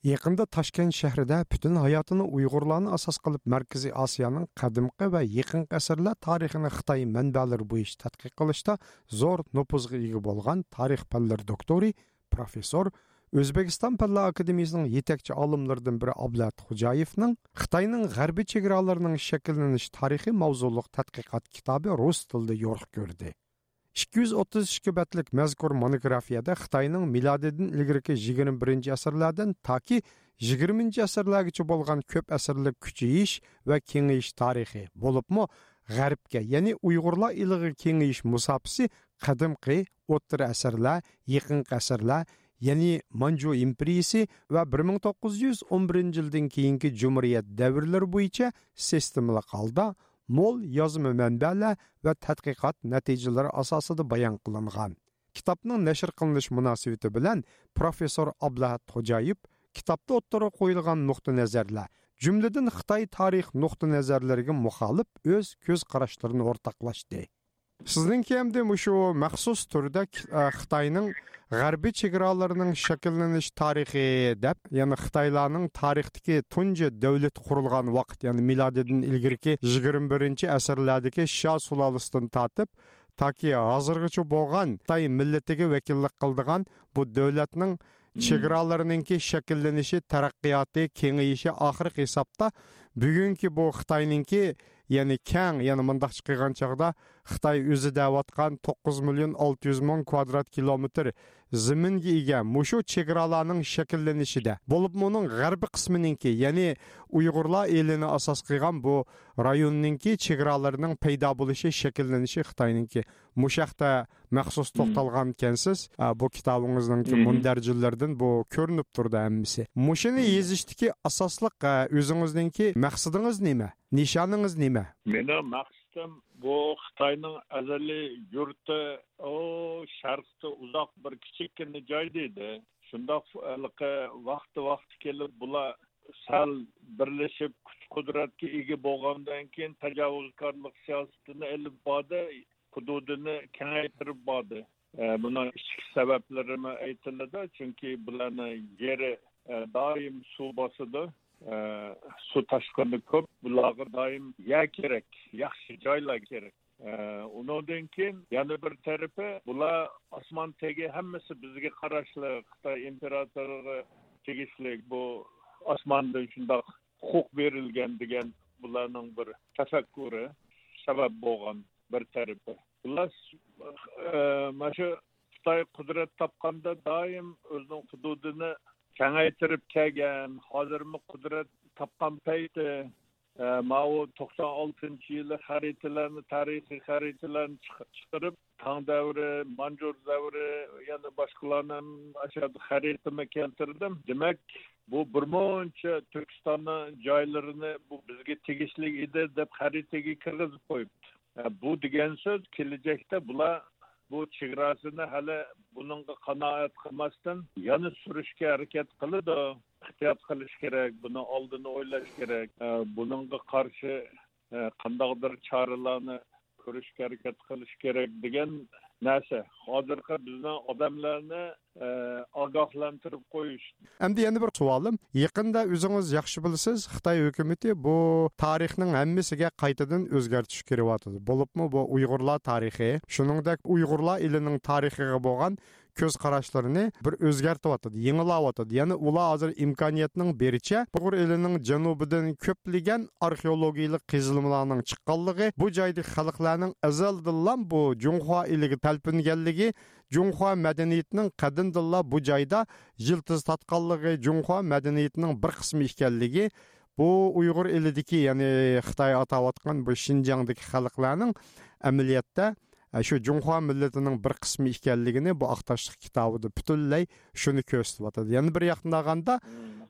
Yaqında Toshkent shahrida butun hayotini Uyg'urlarni asos qilib Markaziy Osiyoning qadimgi va yaqin asrlar tarixini Xitoy manbalari bo'yicha tadqiq qilishda zo'r nupuzga ega bo'lgan tarix fanlari doktori, professor O'zbekiston Fanlar akademiyasining yetakchi olimlaridan biri Ablat Xo'jayevning Xitoyning g'arbiy chegaralarining shakllanish tarixi mavzuliq tadqiqot kitobi rus tilida yo'riq ko'rdi. 232 көбәтлек мәзкур монографияда Хытайның миладидан илгәреге 21 асырлардан таки 20 асырларгача болған көп әсерлек күчейиш ва еш тарихи болып булыпмы ғәрбке, яни уйғурлар илігі еш мұсапсы қадымқи оттыр әсірлә, еқін әсірлә, яни Манчжу империясы вә 1911 жылдан кейінгі жұмырият дәуірлер бойынша системалық алда mo'l yozma manbalar va tadqiqot natijalari asosida bayon qilingan. Kitobning nashr qilinish munosabati bilan professor ablahat xo'jayev kitobda o'ttira qo'yilgan nuqta nazarlar jumladan xitoy tarix nuqta nazarlariga muxolif o'z ko'z qarashlarini o'rtoqlashdi. Sizningki hamda shu maxsus turda xitoyning g'arbiy chegaralarining shakllanish tarixi deb ya'ni xitoylarning tarixdagi tunji davlat qurilgan vaqt ya'ni milodidan ilgirki yigirma birinchi asrlardagi sho sulolasidan tortib toki hozirgacha bo'lgan xitoy millatiga vakillik qildigan bu davlatning chegaralariningki shakllanishi taraqqiyoti kengayishi oxirgi hisobda bugungi bu xitoyninki kang ya'ni mundoq chiqilgan chog'da xitoy o'zi deyotgan to'qqiz million olti yuz ming kvadrat kilometr ziminga ega mushu chegaralarning shakllanishida bo'lib uning g'arbiy qismininki ya'ni uyg'urlar elini asos qilgan bu rayonninki chegaralarining paydo bo'lishi shakllanishi xitoyninki mushaqda maxsus to'xtalgan ekansiz bu kitobingizningki mundarjillardan bu ko'rinib turdi hammasi mushuni yezishdiki asosliq o'zingizningki maqsadingiz nima nishoningiz nima meni maqsadim bu xitoyning azaliy yurti o sharqda uzoq bir kichikkina joy deydi. Shundoq vaqti vaqti kelib bular sal birlashib kuch qudratga ega bo'lgandan keyin tajovuzkorlik siyosatini ilib bordi hududini kengaytirib bordi. E, buni ichki sabablarini aytiladi chunki bularni yeri e, doim suv bosadi. Suv toshqini ko'p bularga doim ya kerak yaxshi joylar kerak undan keyin yana bir tarafi bular osmon tagi hammasi bizga qarashli xitoy imperatoriga tegishli bu osmondan shundoq huquq berilgan degan bularning bir tafakkuri sabab bo'lgan bir tarafi bular e, mana shu xitoy qudrat topganda doim o'zining hududini kengaytirib kelgan hozirmi qudrat topgan payti e, mao to'qson oltinchi yili xaritalarni tarixiy xaritalarni chiqarib tang davri manjur davri yana boshqalarni o'sha xaritama keltirdim. Demak bu bir muncha turkistonni joylarini bu bizga tegishli edi deb xaritaga kirgizib qo'yibdi. E, bu degan so'z kelajakda bular bu chegarasini hali bunga qanoat qilmasdan yana surishga harakat qiladi. Ehtiyot qilish kerak buni oldini o'ylash kerak. E, bunga qarshi e, qandaqdir choralarni ko'rishga harakat qilish kerak degan narsa hozirgi bizni odamlarni ogohlantirib qo'yish. Endi yana bir savolim yaqinda o'zingiz yaxshi bilasiz xitoy hukumati bu tarixning hammasiga qaytadan o'zgartish keryapti. Bo'libmi bu uyg'urlar tarixi shuningdek uyg'urlar elining tarixiga bo'lgan көз карашларын бір өзгертіп атады, яңалап атады. Яны улар азыр имканиятның беричә елінің элинең көплеген археологиялық археологиялык шыққандығы, бұл жайды җайдагы халыкларның азалдыллан бу елігі илиге талпынгәнлеге мәдениетінің мәдәниятенең кадимдылла жайда жылтыз җилтыз татканлыгы, мәдениетінің бір бер кысмы икәнлеге ұйғыр uyg'ur elidiki ya'ni Қытай atayotgan bu Шинжаңдық xalqlarning amaliyotda shu junxo millatining bir qismi ekanligini bu aqtashliq kitobida butunlay shuni ko'rsatyotadi yana bir yoqdan olganda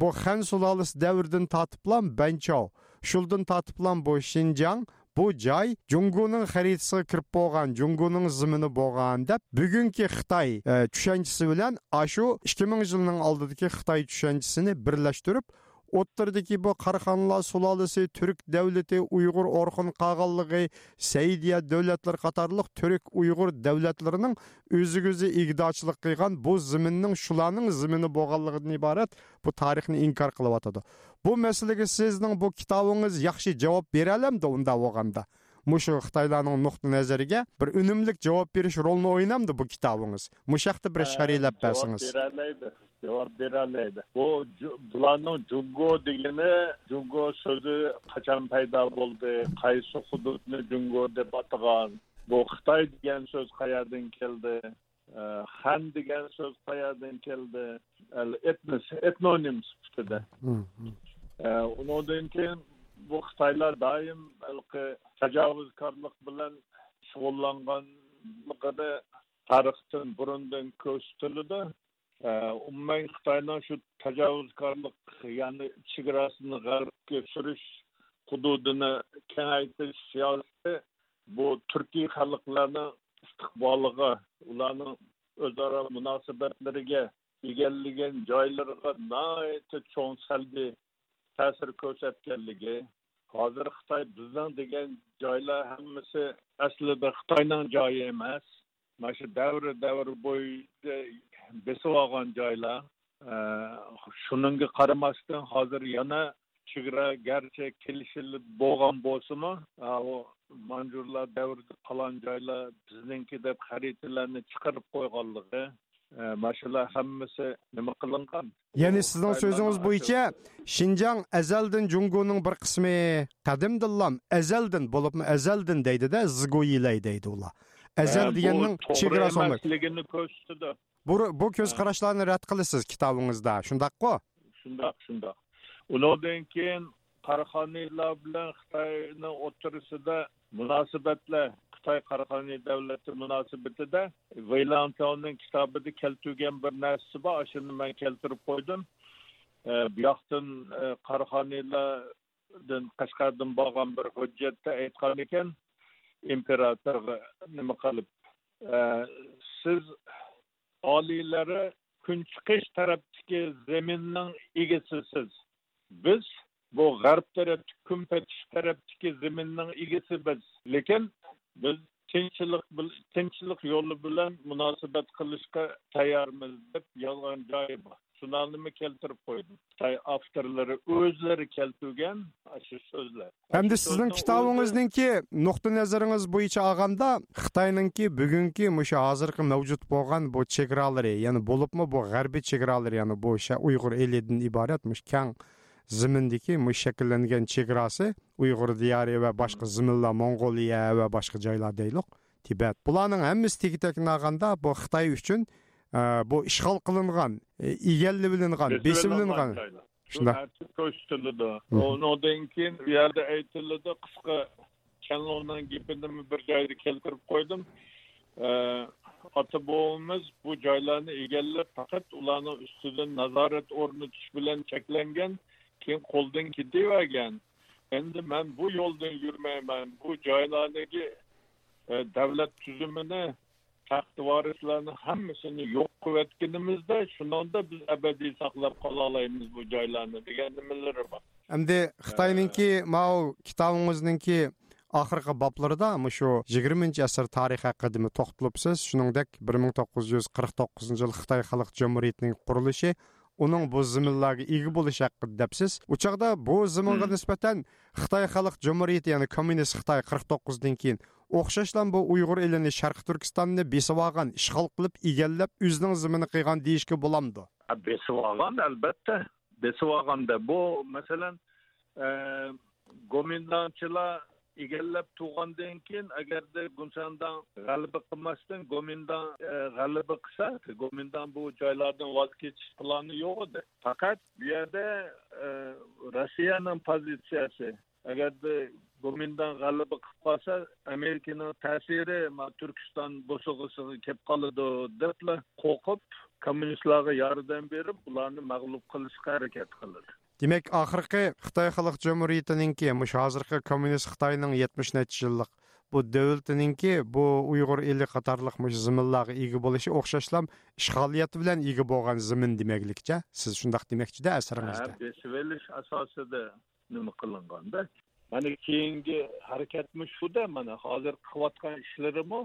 bu xan sulolasi davridan tortiblam banchov shuldan tortiblam bu shinjang bu joy jungoning xaritasiga kirib bo'lgan jungoning zimini bo'lgan deb bugungi xitoy tushunchasi bilan shu ikki ming yilning oldidagi xitoy tushunchisini birlashtirib o'ttirdagi bu qarxonlar sulolasi turk davlati uyg'ur orxun qag'anligi saidiya davlatlar qatorliq turk uyg'ur davlatlarining o'ziga o'zi igdochilik qilgan bu ziminning shularning zimini bo'lganligidan iborat bu tarixni inkor qilyotadi bu masalaga sizning bu kitobingiz yaxshi javob bera olamdi unda bo'lganda mushu xitoylarning nuqta nazariga bir unumli javob berish rolini o'ynamdi bu kitobingiz bir bersangiz cevap verirlerdi. Bu bulanın Cungo degeni Cungo sözü kaçan payda buldu. Kaysı hudutunu Cungo de batıgan. Bu Xitay degen söz kayardan geldi. Han degen söz kayardan geldi. Etnis, etnonim sıfatida. Ondan keyin bu Xitaylar daim tajovuzkorlik bilan shug'ullanganligini tarixdan burundan ko'rsatiladi umuman xitoyning shu tajovuzkorlik ya'ni chegarasini g'arbga surish hududini kengaytirish siyosati bu turkiy xalqlarni istiqboliga ularning o'zaro munosabatlariga egallagan joylariga nihoyatda cho'ng salbiy ta'sir ko'rsatganligi hozir xitoy bizning degan joylar hammasi aslida xitoyning joyi emas mana shu davr davr bo'yicha besib olgan joylar shuningga qaramasdan hozir yana chegara garchi kelishilib bo'lgan bo'lsimi manjurlar davrida qolgan joylar bizniki deb xaritalarni chiqarib qo'yganligi mana shular hammasi nima qilingan? Ya'ni sizning so'zingiz bo'yicha shinjang azaldan jungoning bir qismi qadimdillam azaldan bo'libmi azaldan deydida ziguyilay deydi ular. Azal deganning chegarasi ko'rsatdi bu bu ko'z qarashlarni rad qilasiz kitobingizda. Shundaqku shundoq shundoq. Undan keyin qarxoniylar bilan xitoyni o'tirisida munosabatlar. Xitoy qarxoniy davlati munosabatida veylantovning kitobida keltirgan bir narsasi bor. Shuni man keltirib qo'ydim. Bu yoqdan qarxoniylardan qashqardan bo'lgan bir hujjatda aytgan ekan imperatorga nima qilib? Siz oliylari kunchiqish tarafdagi zaminning egasisiz. Biz bu g'arb taraf kun patish tarafdagi zaminning egasi biz lekin biz tinchlik tinchlik yo'li bilan munosabat qilishga tayyormiz deb yozgan joyi bor. Sunalnimi keltirib xitoy avtorlari o'zlari keltirgan shu so'zlar. Hamda sizning kitobingizningki nuqta nazaringiz bo'yicha olganda xitoyninki bugungi mushu hozirgi mavjud bo'lgan bu chegaralari ya'ni bo'libmi bu g'arbiy chegaralari ya'ni bu uyg'ur elidan iborat mush kang zimindagi mush shakllangan chegarasi uyg'ur diyori va boshqa ziminlar mong'oliya va boshqa joylar deylik. Tibat bularning hammasi tegtakni olganda bu xitoy uchun bu ishg'ol qilingan egallangan besimlangan shunday ko'rsatiladi. Undan keyin u yerda aytiladi qisqa kanlondan gapini bir joyda keltirib qo'ydim. Ota bobomuz bu joylarni egallab faqat ularni ustidan nazorat o'rnatish bilan cheklangan keyin qo'ldan ketavergan endi man bu yo'ldan yurmayman bu joylardagi davlat tuzumini taxti varislarni hammasini yo'q qilayotganimizda shunda biz abadiy saqlab qola olamiz bu joylarni degan nimalari bor endi xitoyninki mau kitobingizningki oxirgi boblarida shu yigirmanchi asr tarixi haqida to'xtalibsiz. Shuningdek bir ming to'qqiz yuz qirq to'qqizinchi yil xitoy xalq jumuriyatining qurilishi uning bu ziminlarga ega bo'lishi haqida debsiz u chog'da bu ziminga nisbatan xitoy xalq jumuriyati ya'ni kommunist xitoy qirq to'qqizdan keyin o'xshashlan bu uyg'ur elini sharqi turkistonni besib olgan ishg'ol qilib egallab o'zining zimini qilgan deyishga bo'lamdi besib olgan albatta besib olganda bu masalan gomindanchilar egallab tug'gandan keyin agarda gunsandan g'alaba qilmasdan gomindan e, g'alaba qilsa gomindan bu joylardan voz kechish plani yo'q edi. Faqat bu yerda e, rossiyaning pozitsiyasi agarda gomindan g'alaba qilib qolsa amerikaning ta'siri turkiston bo'sag'isiga kelib qoladi debla qo'rqib kommunistlarga yordam berib ularni mag'lub qilishga harakat qiladi. Demak oxirgi xitoy xalq jumuriyatiningki mush hozirgi kommunist xitoyning yetmish necha yillik bu davlatiningki bu uyg'ur eli qatorliq zimillarga ega bo'lishi o'xshashlam ishg'oliyat bilan ega bo'lgan zimin demaklikcha siz shundoq demoqchida asaringizda besib asosida nima qilinganda mana keyingi harakatmi shuda mana hozir qilayotgan ishlarimi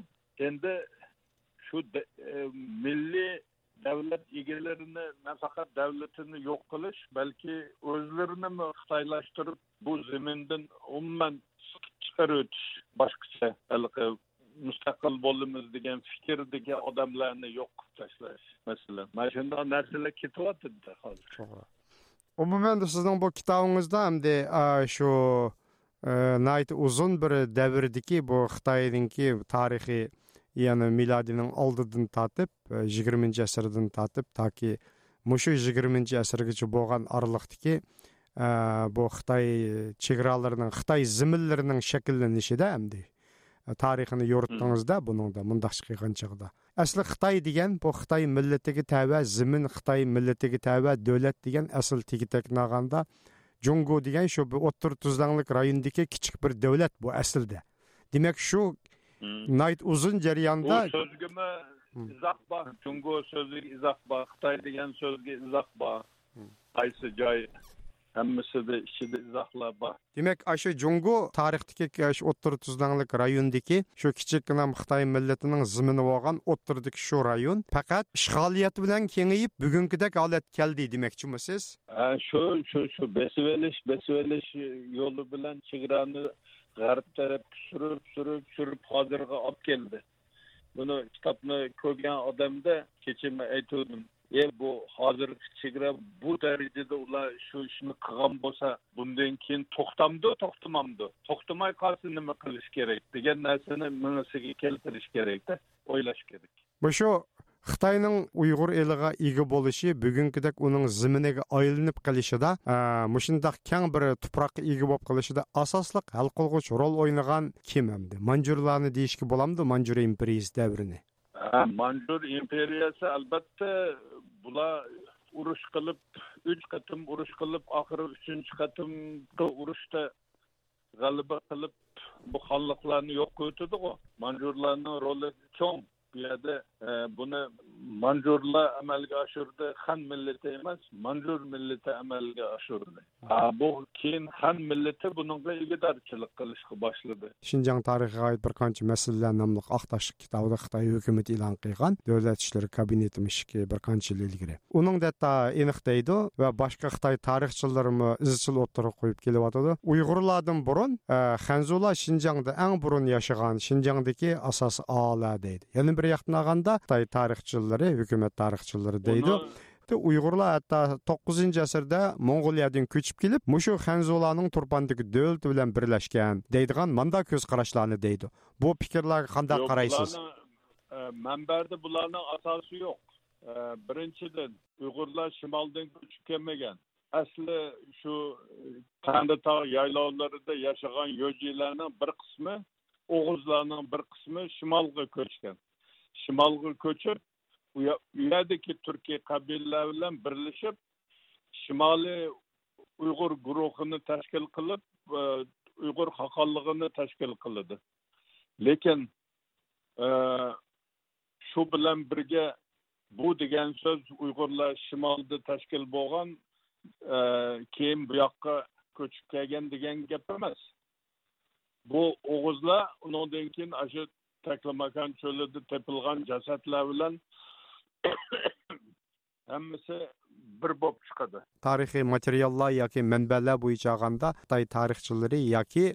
endi shu milliy davlat egalarini nafaqat davlatini yo'q qilish balki o'zlarini xitoylashtirib bu zamindan umuman chiqarib o'tish boshqacha mustaqil bo'lamiz degan fikrdagi odamlarni yo'q qilib tashlash masalan. Mana shundoq narsalar ketyotibdi hozir. Umuman sizning bu kitobingizda hamda shu e, nayt uzun bir davrdiki bu xitoyninki tarixiy яны миладинин алдыдан татып э, 20 жасырдан татып таки мушу жыйырманчы асыргыча болгон аралыктыки э, бу кытай чегараларынын кытай зимиллеринин шакиллениши да эмди. Э, Тарихини йорттуңуз да бунун да мындакчы кыйган чагда asli xitoy degan bu xitoy millatiga tava zimin xitoy millatiga tava davlat degan asl tegitak nag'anda jungu degan shu bir o'ttir kichik bir davlat bu aslida demak shu nayt uzun jarayonda bu so'zgimi izoh bor jungo so'ziga izoh bor xitoy degan so'zga izoh bor qaysi joy hammasida ichida izohlar bor demak shu jungo tarixdagi shu o'ttir tuzlanlik rayondagi shu kichikgina xitoy millatining zimini bo'lgan o'ttirdagi shu rayon. Faqat ishg'oliyat bilan kengayib bugungidek holat keldi demoqchimisiz shu shu shu besib olish besib olish yo'li bilan chegarani g'arb taraf surib surib surib hozirga olib keldi. Buni kitobni ko'rgan odamda kecha aytgandim e bu hozirgi chegara bu darajada ular shu ishni qilgan bo'lsa bundan keyin to'xtamdi to'xtamamdi? To'xtamay qolsa nima qilish kerak? degan narsani mingisiga keltirish kerakda o'ylash kerak. Bu shu xitoyning uyg'ur eliga ega bo'lishi bugungidek uning ziminiga aylanib qilishida mushundoq kang bir tuproqqa ega bo'lib qilishida asosliq hal qilg'uch rol o'ynagan kim hamdi manjurlarni deyishga bo'lamdi manjur imperiyasi davrini? Manjur imperiyasi albatta bular urush qilib uch qatim urush qilib oxiri uchinchi qatimda urushda g'alaba qilib bu xonliqlarni yo'q qilib manjurlarning roli cho'ng. Bu e, buni manjurlar amalga oshirdi xan millati emas manjur millati amalga oshirdi bu keyin xan millati bunga egidorchilik qilishga boshladi shinjang tarixiga oid bir qancha masalalar nomli oqtash kitobida xitoy hukumati e'lon qilgan davlat ishlari kabineti bir qancha yil ilgari. Uning data aniq deydi va boshqa xitoy tarixchilarimi izchil o'ttirib qo'yib kelyotidi uyg'urlardan burun xanzular e, shinjangda eng burun yashagan shinjangdagi asos ola deydi. Yana bir yoqdan olganda xitoy tarixchilari hukumat tarixchilari deydi. Uyg'urlar hatto to'qqizinchi asrda mo'ng'uliyadan ko'chib kelib mushu xanzularning turpandagi davlati bilan birlashgan deydigan manda ko'z qarashlarni deydi. Bu fikrlarga qanday qaraysiz? e, manbada bularning asosi yo'q. E, birinchidan uyg'urlar shimoldan ko'chib kelmagan. Asli shu tanditog' yaylovlarida yashagan yo'jilarning bir qismi o'g'izlarning bir qismi shimolga ko'chgan. Shimolga ko'chib u yerdagi turkiy qabilalar bilan birlashib shimoliy uyg'ur guruhini tashkil qilib e, uyg'ur xoqonligini tashkil qiladi. Lekin e, shu bilan birga bu degan so'z uyg'urlar shimolda tashkil bo'lgan e, keyin bu yoqqa ko'chib kelgan degan gap emas. Bu o'g'izlar undan keyin shu taklamakan cho'lida tepilgan jasadlar bilan hammasi bir bo'lib chiqadi tarixiy materiallar yoki manbalar bo'yicha olganda xitoy tarixchilari yoki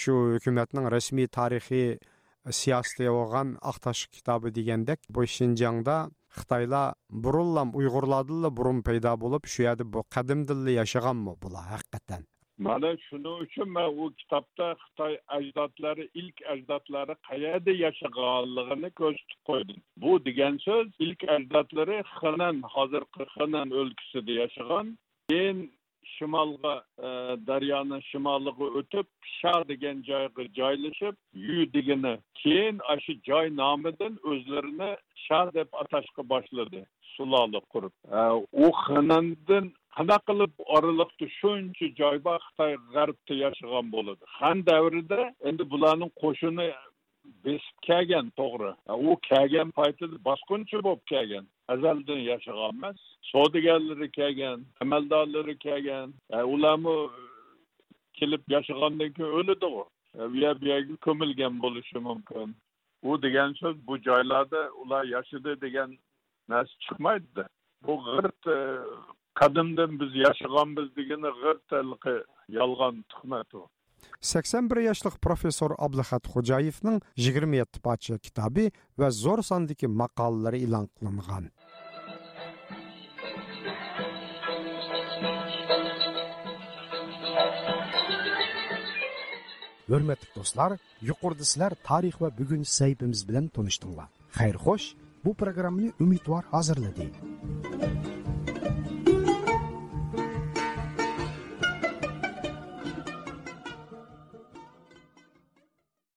shu hukumatning rasmiy tarixiy siyosati bo'lgan aqtash kitobi degandek bu shinjongda xitoylar burunlam uyg'urlardan burun paydo bo'lib shu yerda bu qadimdilla yashaganmi bular haqiqatdan mana shuning uchun man u kitobda xitoy ajdodlari ilk ajdodlari qayerda yashaganligini ko'rsatib qo'ydim. Bu degan so'z ilk ajdodlari xinan hozirgi xinan o'lkasida yashagan. Keyin shimolga e, daryoni shimoliga o'tib sha degan joyga joylashib yu degani keyin shu joy nomidan o'zlarini sha deb atashga boshladi sulola qurib. E, u xanandan qanday qilib oraliqda shuncha joy bor xitoy g'arbda yashagan bo'ladi xan davrida endi bularning qo'shini besib kelgan to'g'ri u kelgan paytida bosqinchi bo'lib kelgan azaldan yashagan emas savdogarlari kelgan amaldorlari kelgan ularni kelib yashagandan keyin o'ladi u bu yerga ko'milgan bo'lishi mumkin u degan so'z bu joylarda ular yashadi degan narsa chiqmaydida bu g'irt e, qadimdan biz yashaganmiz degani g'irt yolg'on tuhmat u 81 yoshlik professor Ablahat Xo'jayevning 27 parcha kitobi va zo'r sondagi maqolalari e'lon qilingan. Hörmətli dostlar, yuqorida sizlar tarix va bugungi sahifamiz bilan tanishdinglar. Xayr xo'sh, bu programmani Umidvor hozirladi.